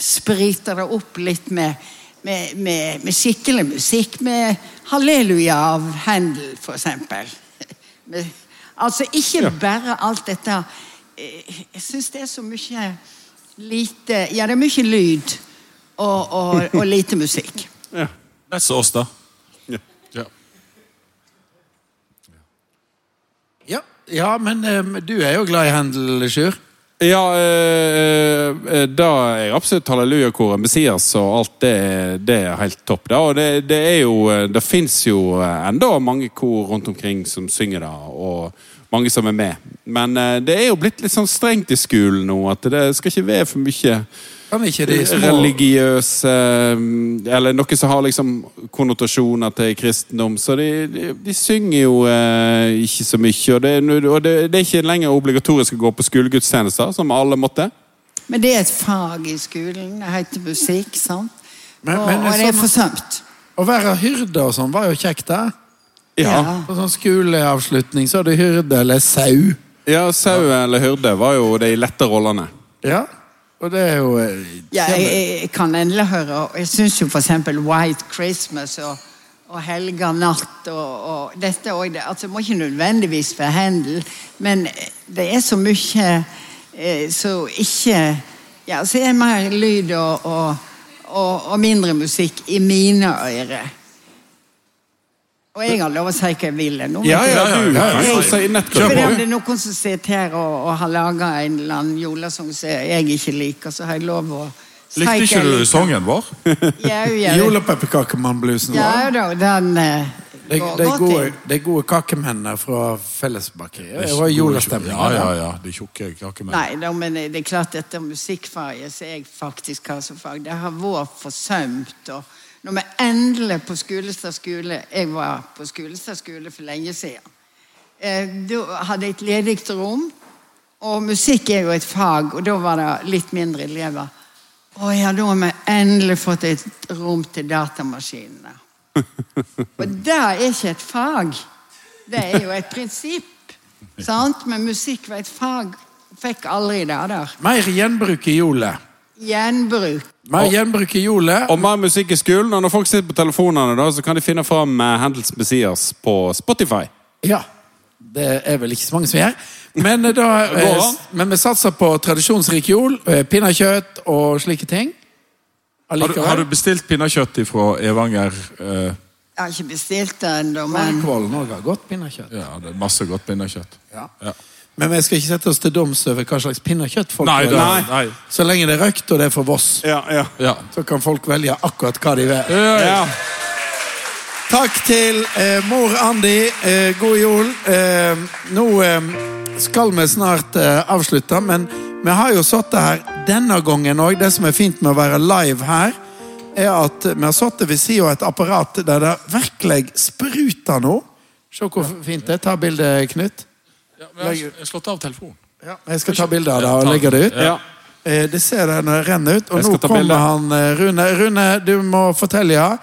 spriter det opp litt med, med, med, med skikkelig musikk. Med Halleluja av Handel, for eksempel. [laughs] Altså ikke bare alt dette eh, Jeg syns det er så mye lite Ja, det er mye lyd og, og, og lite musikk. [laughs] Ja. det er så oss, da. Ja. Ja. Ja, ja men eh, du er jo glad i Handel, Sjur. Ja, eh, eh, da er absolutt hallelujakoret, Messias og alt det, det er helt topp. Da. Og det, det er jo eh, Det fins jo eh, enda mange kor rundt omkring som synger da, og mange som er med. Men eh, det er jo blitt litt sånn strengt i skolen nå, at det skal ikke være for mye Kan ikke de små religiøse Eller noe som har liksom konnotasjoner til kristendom. Så de, de, de synger jo eh, ikke så mye. Og, det, og det, det er ikke lenger obligatorisk å gå på skolegudstjenester, som alle måtte. Men det er et fag i skolen. Det heter musikk. sant? Men- og, men og det er forsømt. Å være hyrde og sånn var jo kjekt, det. Ja, Ja. På sånn skoleavslutning så er det hyrde eller sau. ja sau eller hyrde var jo de lette rollene. Ja, og det er jo eh, Ja, jeg, jeg- kan endelig høre. og Jeg syns jo f.eks. White Christmas og, og helga natt og, og dette òg det. Altså, det må ikke nødvendigvis være handel, men det er så mye eh, så ikke Ja, så er det mer lyd og, og, og mindre musikk i mine ører. Og jeg har lov å si hva jeg vil. Nå, Ja, ja, du ja, ja, kan jo ja. si nett For om det er noen som sitter her og, og har laga en eller annen julesang som jeg ikke liker, så har jeg lov å si Likte ikke du sangen vår? Ja, ja, [laughs] Julepepperkakemannbluesen. ja da, den eh, Det, går det, er godt gode, inn. det er gode kakemennene fra Fellesbakeriet. Det var julestemning. Ja, ja, ja. De tjukke kakemennene. Nei, da, men det er klart dette musikkfaget som jeg faktisk har som fag, det har vært forsømt. og når vi endelig på Skulestad skole Jeg var på Skulestad skole for lenge siden. Eh, da hadde jeg et ledig rom, og musikk er jo et fag, og da var det litt mindre elever. Å ja, da har vi endelig fått et rom til datamaskinene. [laughs] Og det er ikke et fag. Det er jo et prinsipp. Sant? Men musikk var et fag. Fikk aldri det der. Mer gjenbruk i jolet. Gjenbruk. Mer gjenbruk i hjulet. Og mer musikk i skolen. Og når folk sitter på telefonene, da, så kan de finne fram eh, Handels Messias på Spotify. Ja. Det er vel ikke så mange som gjør. Men, eh, da, [laughs] eh, men vi satser på tradisjonsrik jol, eh, pinnekjøtt og slike ting. Har du, har du bestilt pinnekjøtt fra Evanger? eh, Jeg har ikke bestilt det ennå, men Kvallen òg har godt pinnekjøtt. ja, det er masse godt pinnekjøtt. Ja. Ja. Men vi skal ikke sette oss til doms over hva slags pinnekjøtt folk Nei, vil. det, Nei. nei. Så lenge det er røkt og det er for Voss, Ja, ja. Ja. så kan folk velge akkurat hva de vil. ja. Takk til eh, mor Andi. Eh, god jul. Eh, nå eh, skal vi snart eh, avslutte, men vi har jo sittet her denne gangen òg. Det som er fint med å være live her, er at vi har sittet ved siden av et apparat der det virkelig spruter nå. Se hvor fint det er. Ta bildet, Knut. Ja, men jeg har slått av telefonen. Jeg skal ta bilde av det og legge det ut. Ja. Eh, Det ser dere når det renner ut. Og nå kommer kommer han eh, Rune. Rune, du må fortelle, ja.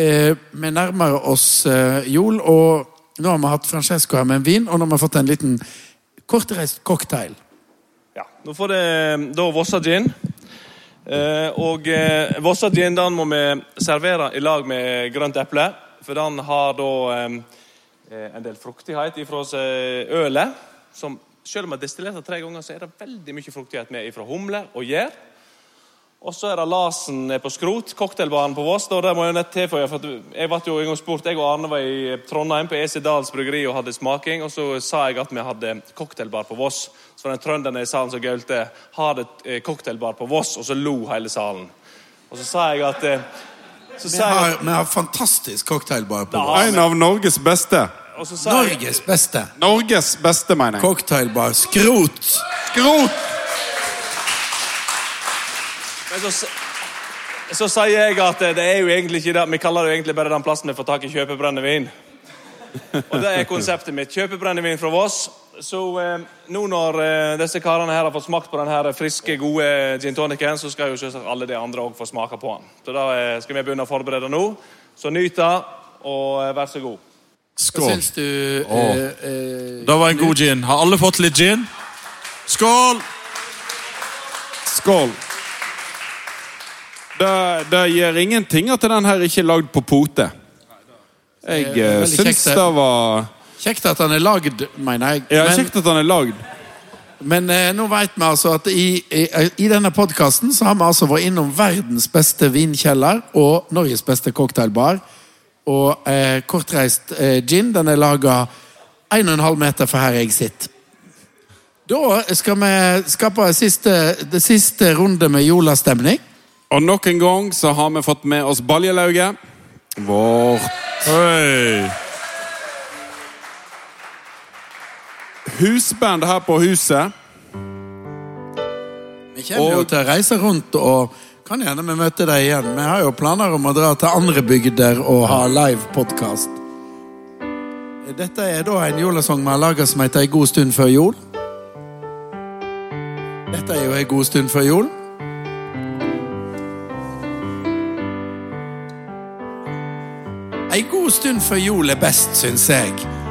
Eh, Vi nærmer oss eh, jul, og nå har vi hatt Francesco her med en vin, og nå har vi fått en liten kortreist cocktail. Ja, nå får det da Vossa gin. Eh, og Vossa gin den må vi servere i lag med grønt eple. For den har da en del fruktighet ifra seg ølet. Som, selv om jeg destillert det tre ganger, så er det veldig mye fruktighet med ifra humle og gjær. Og så er det Larsen på skrot, cocktailbaren på Voss. Da, det må jeg nett tilføye, for jeg ble jo en gang spurt, jeg og Arne var i Trondheim på EC Dals bryggeri og hadde smaking. Og så sa jeg at vi hadde cocktailbar på Voss. Så var det en trønder i salen som gaulte har det eh, cocktailbar på Voss, og så lo hele salen. Og så sa jeg at eh, så Vi sa jeg, har, vi har fantastisk cocktailbar på Voss. En av Norges beste. Og så sa jeg, Norges beste Norges beste, mener jeg. cocktailbar. Skrot! Skrot! Men så, så sier jeg at det er jo egentlig ikke det. Vi kaller det jo egentlig bare den plassen vi får tak i kjøpebrennevin. Og det er konseptet mitt. Kjøpebrennevin fra Voss. Så eh, nå når eh, disse karene her har fått smakt på den her friske, gode gin tonicen, så skal jo selvsagt alle de andre òg få smake på den. Så da eh, skal vi begynne å forberede nå. Så nyt det, og eh, vær så god. Hva Skål. syns du? Åh. Eh, eh, Det var en god gin. Har alle fått litt gin? Skål! Skål. Det, det gjør ingenting at den her ikke er lagd på pote. Jeg er eh, syns det. var Kjekt at han er lagd, mener jeg. Ja, Men- kjekt at den er lagd. Men eh, nå vet vi altså at i, i, i denne podkasten så har vi altså vært innom verdens beste vinkjeller og Norges beste cocktailbar. Og eh, kortreist eh, gin den er laga 1,5 meter fra her jeg sitter. Da skal vi skape siste, det siste runde med jolastemning. Og nok en gang så har vi fått med oss Baljelauget. Vårt Oi. husband her på huset. Vi kommer jo til å reise rundt og kan gjerne vi møte deg igjen. Vi har jo planer om å dra til andre bygder og ha live podkast. Dette er da en julesang vi har laga som heter 'Ei god stund før jul'. Dette er jo 'Ei god stund før jul'. Ei god stund før jul er best, syns jeg.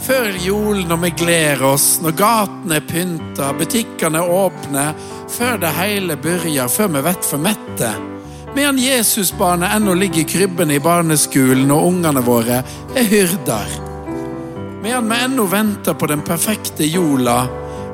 Før jul, når vi gleder oss, når gatene er pynta, butikkene er åpne, før det hele begynner, før vi vet for mette. Medan Jesusbarnet ennå ligger i krybben i barneskolen og ungene våre er hyrder. Medan vi ennå venter på den perfekte jola,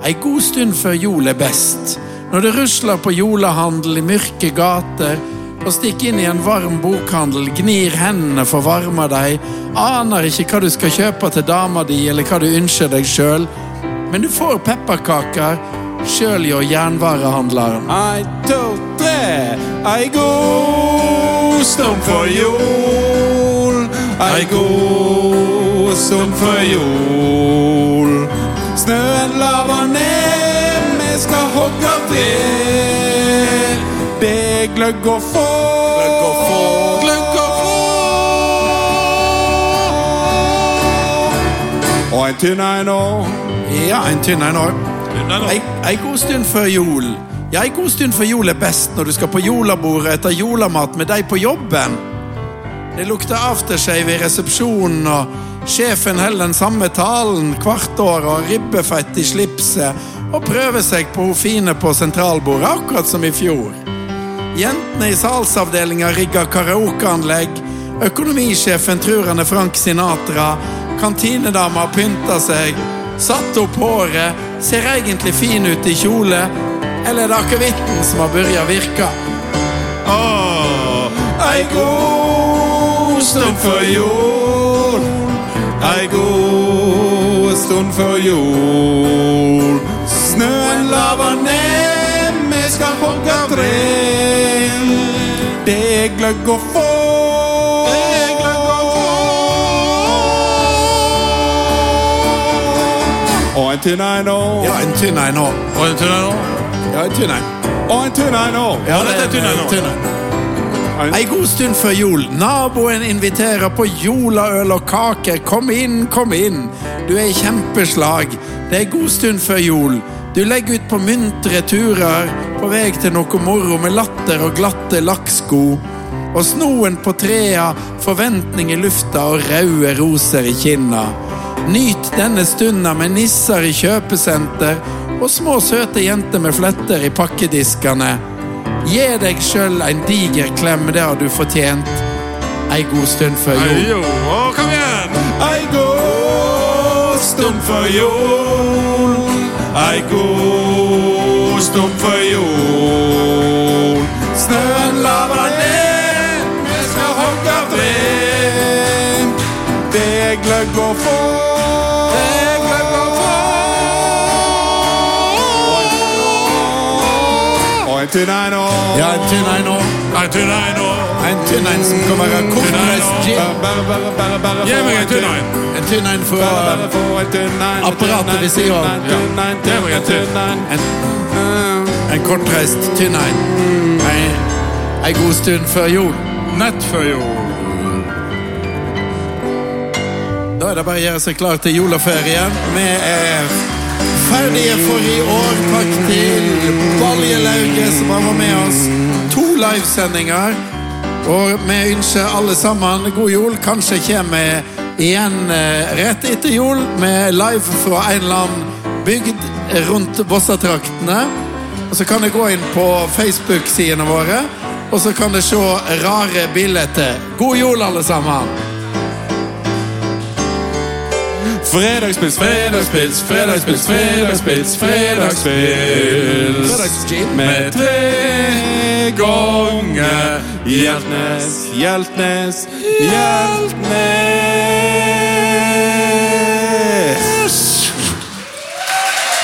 ei god stund før jol er best. Når det rusler på jolahandel i mørke gater, og stikker inn i en varm bokhandel, gnir hendene for varme deg, aner ikke hva du skal kjøpe til dama di, eller hva du ønsker deg sjøl, men du får pepperkaker sjøl hjå jernvarehandleren. Ei, to, tre. Ei god stund for jul. Ei god stund for jul. Snøen laver ned, vi skal hogge ved. Er gløgg og få. Gløgg og få. Og en tynn en òg. Ja, en tynn en òg. Ei, god stund før jul. Ja, ei god stund før jul er best når du skal på jolabordet etter jolamat med deg på jobben. Det lukter aftershave i resepsjonen, og sjefen holder den samme talen hvert år og ribbefett i slipset og prøver seg på hun fine på sentralbordet, akkurat som i fjor. Jentene i salgsavdelinga rigger karaokeanlegg. Økonomisjefen tror han er Frank Sinatra. Kantinedama pynta seg. Satt opp håret. Ser egentlig fin ut i kjole. Eller er det akevitten som har begynt å virke? Åh, ei god stund før jord. Ei god stund før jord. Snøen laver ned, vi skal hogge tre. Det er gløgg å få. Og en tynn en nå. Ja, en tynn en nå. Og en tynn en nå. Ja, en tynn en. Og en tynn en nå. Ja, dette er tynn en nå. tynn. Ei god stund før jul. Naboen inviterer på jolaøl og kaker. Kom inn, kom inn. Du er i kjempeslag. Det er god stund før jul. Du legger ut på muntre turer på vei til noe moro med latter og glatte lakksko. Og snoen på trea, forventning i lufta og røde roser i kinna. Nyt denne stunda med nisser i kjøpesenter og små søte jenter med fletter i pakkediskene. Gi deg sjøl en diger klem, det har du fortjent. Ei god stund før jord. Å, kom igjen! Ei god stund før jord. Ei god stund før jul. Snøen laver ned, vi skal hogge ved. Det er gløgg å få. Det er gløgg å få. Og en tynn en òg. En tynn en som kan være kortreist Gi meg en tynn en. En tynn en en. Apparatet ved siden av. Gi meg en tynn en. en, kortreist tynn en. Ei, god stund før jul. Nett før jul. Da er det bare å gjøre seg klar til juleferien. Vi er ferdige for i år. Takk til Balje Lauge som har vært med oss. To livesendinger. Og vi ønsker alle sammen god jul. Kanskje kommer vi igjen eh, rett etter jul med live fra en eller annen bygd rundt Vossatraktene. Og så kan du gå inn på Facebook-sidene våre, og så kan du se rare bilder. God jul, alle sammen! Fredagspils, fredagspils, fredagspils, fredagspils, fredagspils. Med tre ganger Hjeltnes, Hjeltnes, Hjeltnes.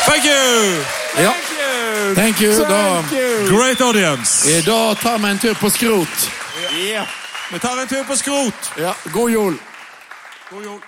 Thank you! Ja. Thank you. Da, Great audience. I da tar vi en tur på skrot. Vi tar en tur på skrot. Ja, god jul. God jul.